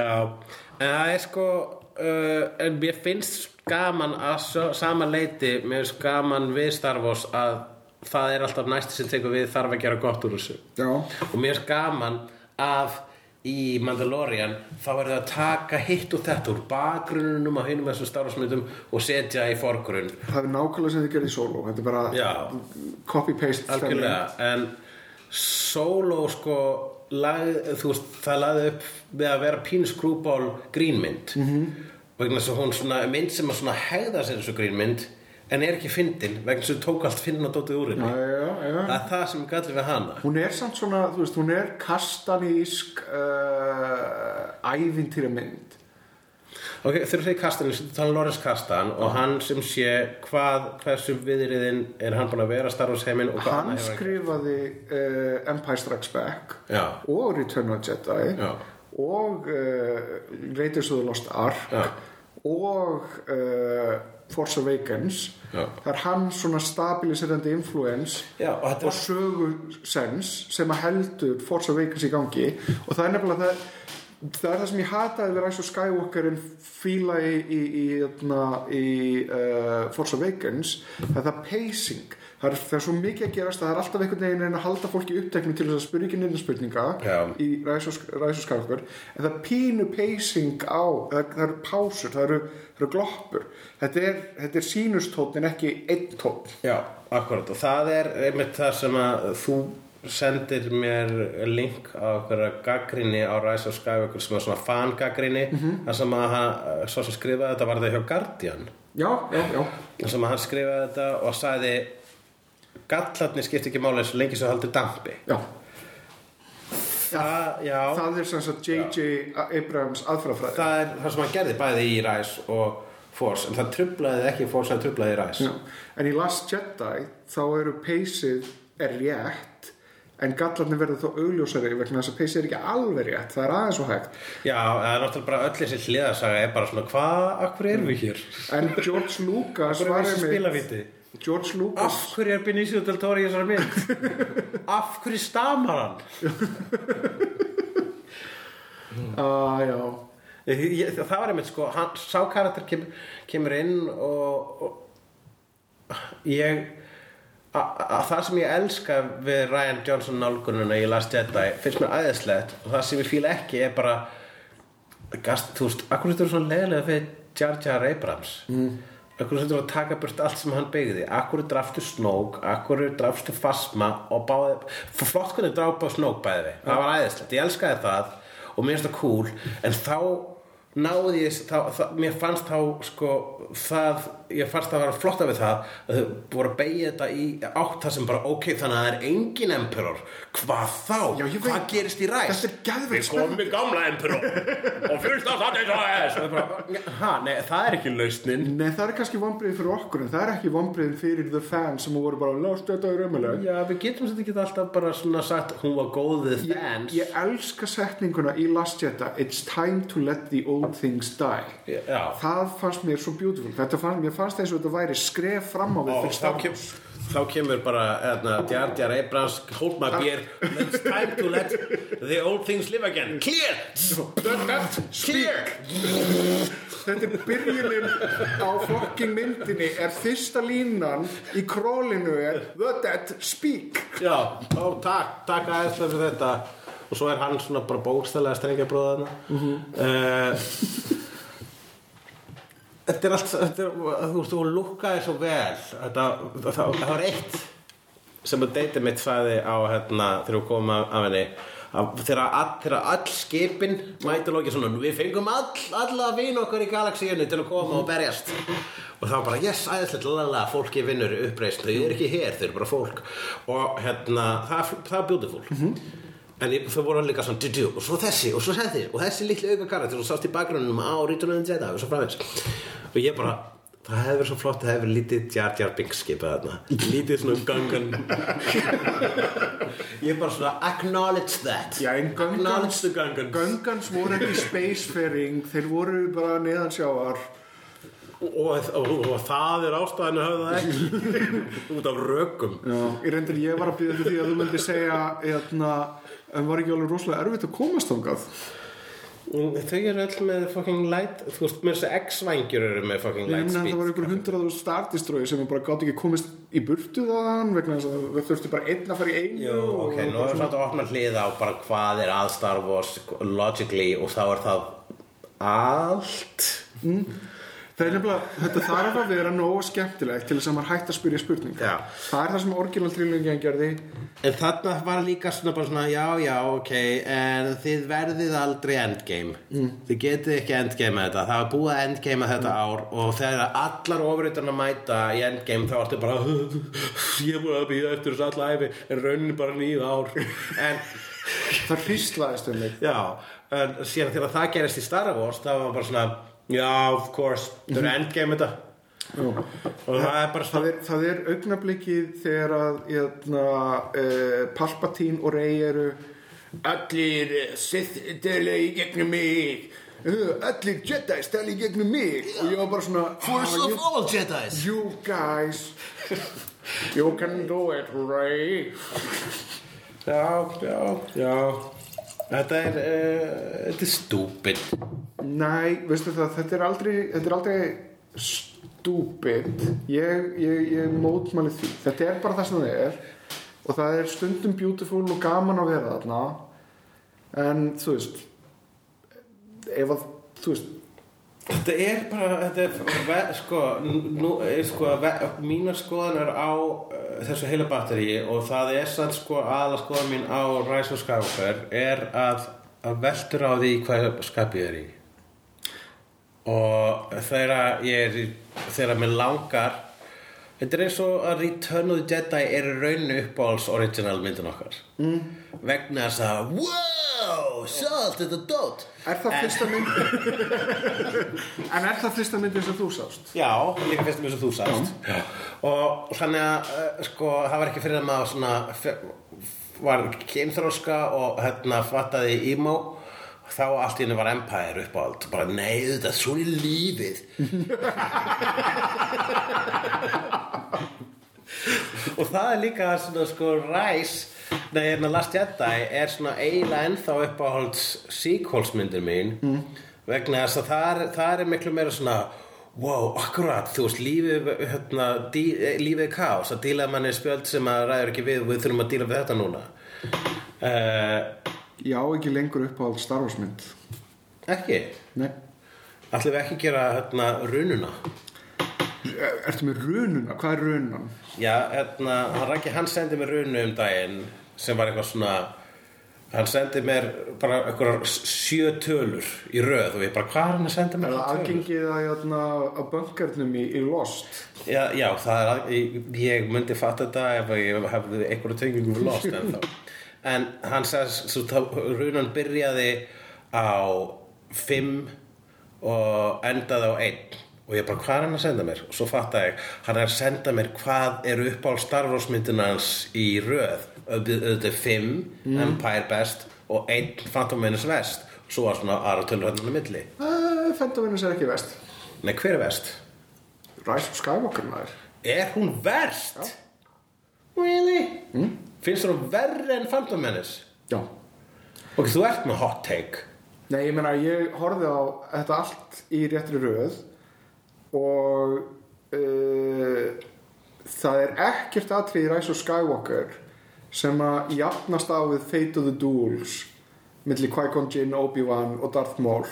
S2: en það er sko uh, en mér finnst gaman að svo, sama leiti mér finnst gaman við Star Wars að það er alltaf næsti sem tekur við þarf að gera gott úr þessu.
S3: Já,
S2: og mér finnst gaman að í Mandalorian þá er það að taka hitt og þetta úr bakgrunnum á hinum þessum Star Wars myndum og setja í forgrunn.
S3: Það er nákvæmlega sem þið gerði í solo Þetta er bara copy-paste
S2: en solo sko lag, veist, það lagði upp við að vera pínu skrúból grínmynd. Mm -hmm. vegna þess að hún svona mynd sem að hegða sér þessu grínmynd en er ekki fyndin vegna þess að þú tók allt fyndin að dótið úr henni. Það er það sem gallið við hana.
S3: Hún er samt svona, þú veist, hún er kastanísk uh, ævintýra mynd
S2: ok, þegar þeir kastan, þú tala um Lawrence Kastan og hann sem sé hvað hversu viðriðin er hann búin að vera Star Wars heiminn og
S3: Hann skrifaði uh, Empire Strikes Back
S2: Já.
S3: og Return of the Jedi
S2: Já.
S3: og uh, Raiders of the Lost Ark
S2: Já.
S3: og uh, Force Awakens er hann svona stabiliserandi influence
S2: Já, og
S3: og sögusens sem að heldur Force Awakens í gangi og það er nefnilega það það er það sem ég hataði við Rise of Skywalker en fíla í, í, í, í, í uh, Force Awakens það er það pacing. Það er, það er svo mikið að gerast að það er alltaf einhvern veginn að reyna að halda fólki uppteknu til þess að spyrja ekki neina spurninga
S2: Já.
S3: í Rise of, Rise of Skywalker. En það pínu pacing á það, það eru pásur, það eru, eru gloppur. Þetta er, þetta er sínustótt en ekki einn tótt
S2: Já, akkurat. Og það er einmitt það sem að þú sendir mér link á okkur gaggrinni á Rise of Skywalker sem er svona fangaggrinni mm -hmm. þar sem að hann, svo sem skrifaði þetta var þetta hjá Guardian.
S3: Já, já, já.
S2: Þar sem að hann skrifaði þetta og sagði gallarnir skipti ekki máli eins og lengi svo haldur dampi.
S3: Já,
S2: það, já, það,
S3: það er sem sagt J.J. Abrams aðfrafræði
S2: er það sem hann gerði bæði í Rise og Force en það trublaði ekki Force, það trublaði í Rise.
S3: Já. En í Last Jedi þá eru peysið er rétt en gallarnir verður þó augljósari vegna þess að peysið er ekki alveg rétt það er aðeins og hægt
S2: Já, það er náttúrulega bara öll þessi hliðasaga er bara svona, hvað, akkur erum við hér?
S3: en George Lucas var einmitt? George Lucas
S2: Af hverju er Benicio del Toro í þessari mynd? Af hverju stamar hann?
S3: ah, já,
S2: það var einmitt sko, hann, sá karakter kem, kemur inn og, og ég a, a, það sem ég elska við Ryan Johnson nálgununa í Last Jedi finnst mér aðeinslegt og það sem ég fíla ekki er bara gast, þú veist, akkur þetta er svona leðilega fyrir Jar Jar Abrams? Mm. akkur þetta er að taka burt allt sem hann byggði? Akkur draftu Snoke, akkur draftu Fasma og báði flott hvernig drápa Snoke bæði við, það var aðeinslegt ég elskaði það og mér finnst það cool. En þá náði ég þá, það, mér fannst þá sko það, ég fannst það að vera flotta við það að þau voru að beigja þetta í átt það sem bara ok, þannig að það er engin emperor. Hvað þá?
S3: Já, ég veit.
S2: hvað gerist í ræs?
S3: Þetta er geðveikt
S2: Við komum með gamla emperor. Og fullt af það eins og þess Og bara, ha, nei, það er ekki lausnin.
S3: Nei, það er kannski vonbreið fyrir okkur en það er ekki vonbreið fyrir the fans sem voru bara Last Jedi er ömuleg
S2: Já, við getum þetta ekki alltaf bara svona sagt hún var góð við
S3: ég,
S2: fans.
S3: ég elska setninguna í Last Jedi It's time to let the old things die.
S2: Já,
S3: Það fannst mér svo beautiful Þetta fannst, mér fannst eins og þetta væri skref fram á við
S2: og þá, kem, þá kemur bara hérna, Jar Jar Abrams, hold my beer. It's time to let the old things live again. Clear! Clear!
S3: Þetta er byrjunin á fokking myndinni. Er fyrsta línan í królinu er The dead speak.
S2: Já, ó, takk, takk aðeins fyrir þetta. Og svo er hann svona bara bókstælega strengja bróðana uh Þetta er allt, þetta þú veist, þú lukkaði svo vel. Þetta, það, það var eitt sem að deytið mitt fæði á hérna, þegar við komum af, af henni að þegar all, skipin mæti lókið svona, við fengum all, alla vin okkar í galaxíunni til að koma og berjast. Og það var bara, yes, æðislegt lala, fólki vinnur uppreist, þau eru ekki hér, þau eru bara fólk. Og hérna, það, það er beautiful en þau voru líka svona, du, du, og svo þessi, og svo þessi og þessi litli auka karakter og sást í bakgrunum á the Jedi og svo framins og ég bara, það hefði verið svo flott það hefði verið lítið Jar Jar Binks skipað þarna. Lítið svona gangan. Ég bara svona acknowledge that.
S3: Já,
S2: acknowledge the gangan
S3: Gungans voru ekki spacefaring þeir voru bara neðan sjáar
S2: og, og, og, og það er ástæðinu hafa það ekki. Út af rökum.
S3: Já, ég reyndir ég var að býða því að þú myndi segja hérna, en var ekki alveg rosalega erfitt að komast þangað?
S2: Mm, þau eru öll með fucking light þú veist, með þessi X-vængjur eru með fucking light speed
S3: það var einhver hundraður startistrói sem bara gátt ekki komist í burtu þaðan vegna þess að það þurfti bara einn að fara í einu
S2: Jú,
S3: og-
S2: ok, nú erum við að opna hlið á bara hvað er að Star Wars logically og þá er það allt
S3: Það er nefnilega, þetta þarf að vera nógu skemmtilegt til þess að maður hætti að spyrja spurning
S2: Já.
S3: Það er það sem orginal trilogin gerði.
S2: En þarna var líka svona bara svona já, já, ok, en þið verðið aldrei endgame. Mm. Þið getið ekki endgame þetta. Það var búið að endgame þetta ár og þegar allar ofriðarna mæta í endgame þá ertu bara ég voru að býða eftir þessu alla æfi en raunin bara nýju ár. En
S3: Það hríslaðist um mig.
S2: Já, en síðan þegar það gerist í Star Wars þá var bara svona Já, of course, það er endgame þetta. Og það er bara
S3: Það er, það er augnablikið þegar að hérna, uh, Palpatine og Rey eru Allir Sith deli í gegnum mig. Allir Jedi steli í gegnum mig. Og ég var bara svona
S2: Force
S3: "Ah,
S2: of
S3: you,
S2: all Jedis.
S3: you guys You can do it, Rey.
S2: Já, já, já Þetta er, uh, þetta er stúpid.
S3: Nei, veistu það, þetta er aldrei, þetta er aldrei stúpid. Ég, ég, ég mótmæli því. Þetta er bara það sem það er. Og það er stundum beautiful og gaman að vera þarna. En þú veist ef að, þú veist
S2: Þetta er bara, þetta er, ve, sko, nú, er, sko, ve, mínar skoðanar á uh, þessu heila batteri og það er sann, sko, aðla skoðan mín á Rise of Skywalker er að, að veltur á því hvað skapið er í. Og þegar ég er, þegar mér langar, þetta er eins og að Return of the Jedi er rauninu uppáhalds original myndin okkar. Mm. Vegna þess að, wow, salt, þetta er dót.
S3: er það fyrsta mynd en er það fyrsta myndin sem þú sást?
S2: Já, líka fyrst með þess að þú sást. Já. og þannig að uh, sko, það var ekki fyrir að maður svona var kynþróska og hérna fattaði emo þá allt í henni var Empire upp á allt bara nei, þetta er svona í lífið. Og það er líka svona sko Rise Nei, hérna Last Jedi er svona eiginlega ennþá uppáhalds sequelsmyndir mín mm. vegna þess að það er, það er miklu meira svona wow, akkurat, þú veist, lífið hérna, dí, eh, lífið er kaos að díla manni spjöld sem að ræður ekki við við þurfum að díla við þetta núna uh,
S3: Já, ekki lengur upp á Star Wars mynd
S2: Ekki?
S3: Nei
S2: Ætlum við ekki gera hérna rununa
S3: Ertu með rununa? Hvað er runan?
S2: Já, hérna, hann hann sendi mér runu um daginn sem var eitthvað svona hann sendi mér bara eitthvað sjö tölur í röð og ég bara, hvað er hann að senda
S3: Er
S2: mér
S3: það
S2: tölur?
S3: aðgengið að, hérna, að bunkernum í, í Lost?
S2: Já, já, það er ég, ég myndi fatta þetta ef ég hefði einhverju tengingum við lost en þá en hann sagði, svo þá runan byrjaði á fimm og endaði á einn og ég bara, hvað er hann að senda mér? og svo fattaði ég, hann er að senda mér hvað eru upp á Star Wars myndinans í röð auðvitað fimm, Empire Best og einn Phantom Menace West og svo var svona aðra tölur hann á milli
S3: Uh, Fendovinus er ekki vest
S2: Nei, hver er West?
S3: Rise of Skywalker maður
S2: Er hún verst? Really? Mm? Finnst hún verri en Phantom Menace?
S3: Já
S2: Ok, þú ert með hot take
S3: Nei, ég meina, ég horfði á þetta allt í réttri röð og uh, það er ekkert atrið í Rise of Skywalker sem að jafnast á við Fate of the Duels milli Qui-Gon Jinn, Obi-Wan og Darth Maul.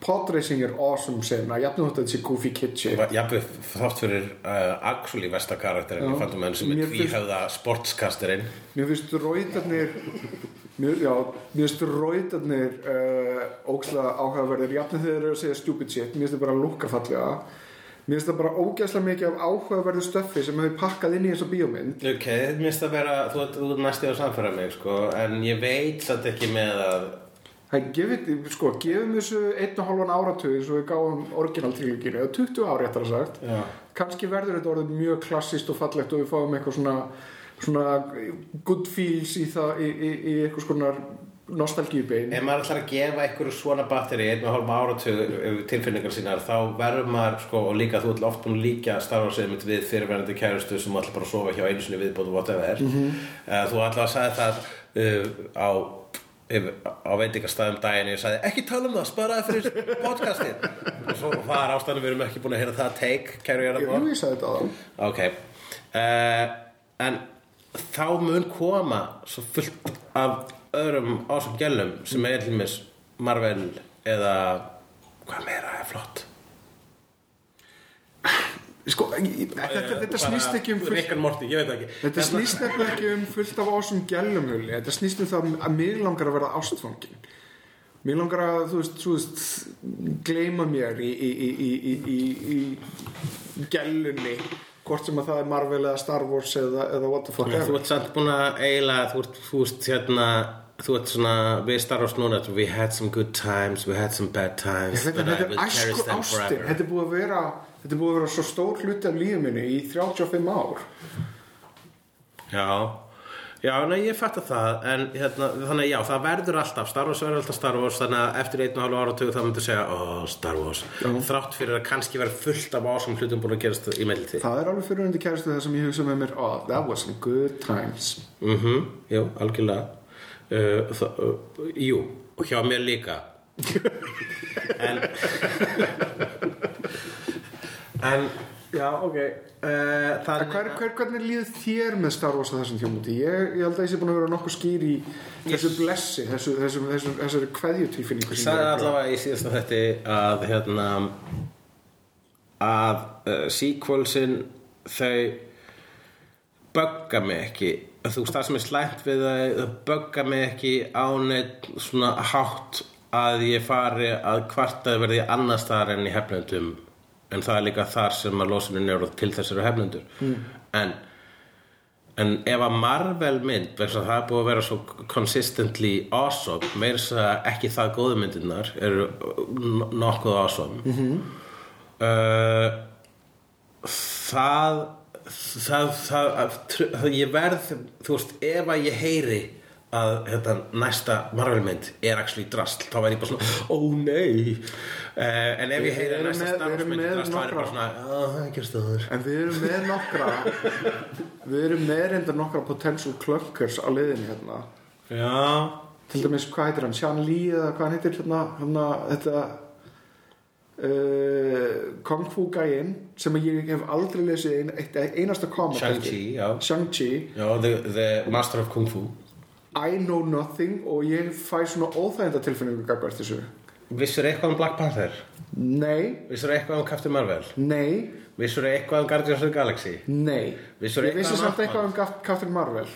S3: Podracing er awesome sena jafnum þetta sé goofy kid shit
S2: Jafnveg þátt fyrir uh, actually versta karakterin
S3: Já.
S2: Phantom Menace sem er tvíhöfða sportskasturinn
S3: Mér finnst rautarnir mér, Já, mér finnst rautarnir uh, ógslag áhugaverðir. Jafnir þegar þeir eru að segja stupid shit Mér finnst það bara að lúka fallega. Mér finnst það bara ógæslega mikið af áhugaverðu stöffi sem hefur pakkað inn í þessa bíómynd.
S2: Ok, þetta minnst að vera, þú ert ert næstu að samfæra mig, sko, en ég veit satt ekki með að
S3: Það gefið, sko, gefum þessu einn og hálfan áratug eins og við gáum orginaltrygginginu eða 20 ári eftir að sagt kannski verður þetta orðið mjög klassist og fallegt og við fáum eitthvað svona svona good feels í það í, í, í eitthvað skonar nostalgíubein.
S2: Ef maður ætlar að gefa einhverju svona batteri einn og hálfum áratug tilfinningar sínar þá verður maður, sko, og líka þú ætla oft búin að líka starfarsið mitt við fyrirverandi kærustu sem ætla bara að sofa hjá einu sinni viðbóð og whatever. Mm. -hmm. Þú ætla að sagði það uh, á á veitingastæðum daginn ég sagði ekki tala um það, sparaði fyrir podcastið. Og svo er ástæðan við erum ekki búin að heyra það take, kæru ég
S3: á það
S2: Ok. Uh, En þá mun koma svo fullt af öðrum ásum gælum sem er til mis Marvel eða hvað meira er flott.
S3: Sko, ég- þetta, þetta snýst ekki um fullt
S2: Rick and Morty, ég veit það ekki.
S3: Þetta snýst nefnilega ekki um fullt af ásum gælumhuli Þetta snýst um það að mér langar að vera ástfangin Mér langar að, þú veist, þú veist gleyma mér í, í, í, í, í, í, í gælunni hvort sem að það er Marvel eða Star Wars eða, eða what the fuck
S2: Þú ert samt búin að eiginlega þú ert, þú ert hérna þú ert svona, við starfast núna we had some good times, we had some bad times
S3: Þetta,
S2: but I will
S3: er
S2: cherish them forever.
S3: Þetta er búið að vera Þetta er búið að vera svo stór hluti af lífið minni í 35 ár.
S2: Já, já, nei, ég fatta það en hérna, þannig já, það verður alltaf Star Wars verður alltaf Star Wars þannig að eftir einn og halvu áratug þá myndu segja, ó, Star Wars. Þrátt fyrir að kannski vera fullt af ásum hlutum búin að gerast í meðliti.
S3: Það er alveg fyrir undir kæristu það sem ég hugsa með mér Oh, that was some good times.
S2: Mhm, jú, algjörlega. Uh, það, uh, Jú, og hjá mér líka. En En, já, ok. Uh,
S3: hver, hver, hvernig líður þér með Star Wars á þessum þjómuti? Ég, ég held að ég sé búin að vera nokkuð skýr í þessu blessi, þessu, þessu, þessu, þessari kveðjutilfinningu
S2: ég
S3: er
S2: allavega í síðasta þetta að hérna að uh, sequelsin þau bugga mig ekki. Þú veist það sem er slæmt við þau þau bugga mig ekki á neitt svona hátt að ég fari að kvartaði verði annars þar en í hefnendum en það er líka þar sem að losunin eru til þessari hefnendur mm. en En ef að Marvel mynd, það er búið að vera svo consistently awesome, meira þess að ekki það góðu myndirnar eru nokkuð awesome, -hmm. það, það, það, það, ég verð, þú veist, ef að ég heyri að hérna, næsta Marvel-mynd er actually drasl. Þá væri ég bara svona, ó nei. Uh, en ef ég heyri næsta
S3: með-
S2: Star
S3: við
S2: Wars
S3: erum
S2: mynd
S3: með
S2: drasl þá væri ég bara svona, að það er ekki stöður
S3: En við erum með nokkra. Við erum með reyndar nokkra potential clunkers á liðinni hérna.
S2: Já,
S3: Til dæmis, hvað heitir hann? Sean Lee eða hvað hann heitir hérna, hérna þetta uh, Kung Fu gæinn sem ég hef aldrei lesið ein, einasta koma
S2: Shang-Chi, já.
S3: Shang-Chi.
S2: The, the Master of Kung Fu
S3: I know nothing og ég fæ svona óþæginda tilfinningu gagvart þessu.
S2: Vissur eitthvað um Black Panther?
S3: Nei,
S2: vissur eitthvað um Captain Marvel?
S3: Nei,
S2: vissur eitthvað um Guardians of the Galaxy?
S3: Nei.
S2: Vissirðu
S3: Ég vissi
S2: um
S3: samt eitthvað um Gaf- Captain Marvel.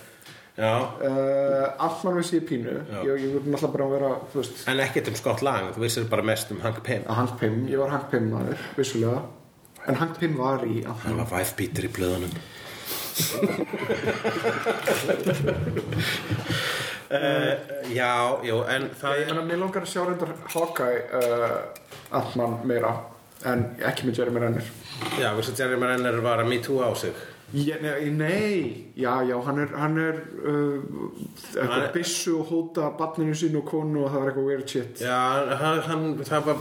S2: Já,
S3: uh, Altman vissi ég pínu. Ég, ég voru náttúrulega bara að vera, þú veist
S2: en ekkert um Scott Lang þú vissir bara mest um Hank Pym.
S3: Að Hank Pym, ég var Hank Pym maður, vissulega. En Hank Pym var í
S2: hann var væðbítur í blöðunum uh, já, jú, en það
S3: Ég
S2: er
S3: mér langar að sjá reyndar Hawkeye uh, Ant-Man meira En ekki með Jeremy Renner.
S2: Já, vissi Jeremy Renner var að me too á sig
S3: ég, nei, nei, já, já, hann er Hann er uh, eitthvað byssu og hóta barninu sínu og konu og það var eitthvað weird shit.
S2: Já, hann, hann það var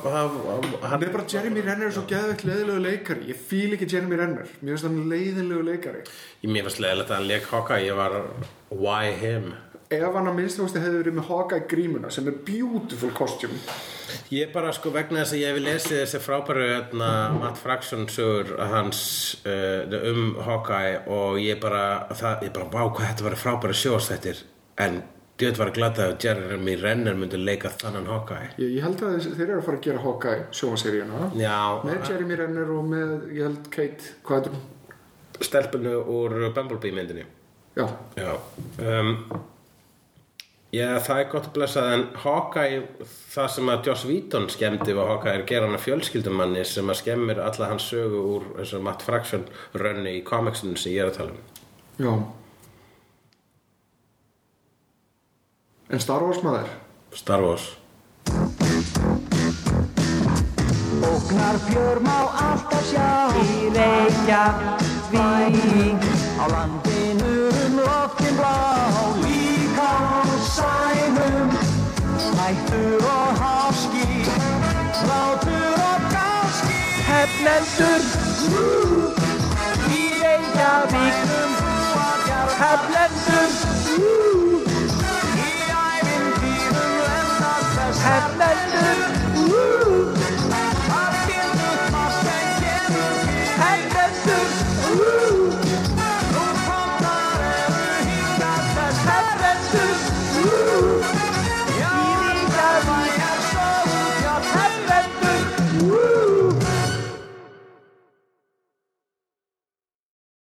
S2: hann,
S3: er bara Jeremy Renner er svo geðveikt leiðilegu leikari. Ég fíl ekki Jeremy Renner. Mér finnst hann leiðilegu leikari.
S2: Ég mér var slegilegt að hann leik Hawkeye. Ég var, why him
S3: Ef hann að minnstakosti hefði verið með Hawkeye grímuna sem er beautiful costume.
S2: Ég bara sko vegna þess að ég hef lesið þessi frábæru hérna, Matt Fraction sögur hans uh, um Hawkeye og ég bara, það, ég bara, vá hvað þetta var frábæru sjóastættir en djöð var glad að Jeremy Renner myndi leika þannan Hawkeye.
S3: Ég, ég held að þeir, eru að fara að gera Hawkeye sjómaseríuna Með Jeremy Renner og með, ég held, Kate, hvað heitir hún?
S2: stelpunu úr Bumblebee myndinni.
S3: Já,
S2: Já um, Já, það er gott að blessa en Hawkeye, það sem að Joss Whedon skemmdi var Hawkeye er gera hann að fjölskyldumanni sem að skemmir alla hans sögu úr eins og Matt Fraction rönni í komiksinu sem ég er að tala um.
S3: Já. En Star Wars maður?
S2: Star Wars.
S4: Ógnar fjör má alltaf sjá. Í Reykjavík Á landinu um loftin blá. á sínum Hættur og háski Látur og gáski. Hefnendur Í Eigavíknum Hefnendur Í æfintýrum Hefnendur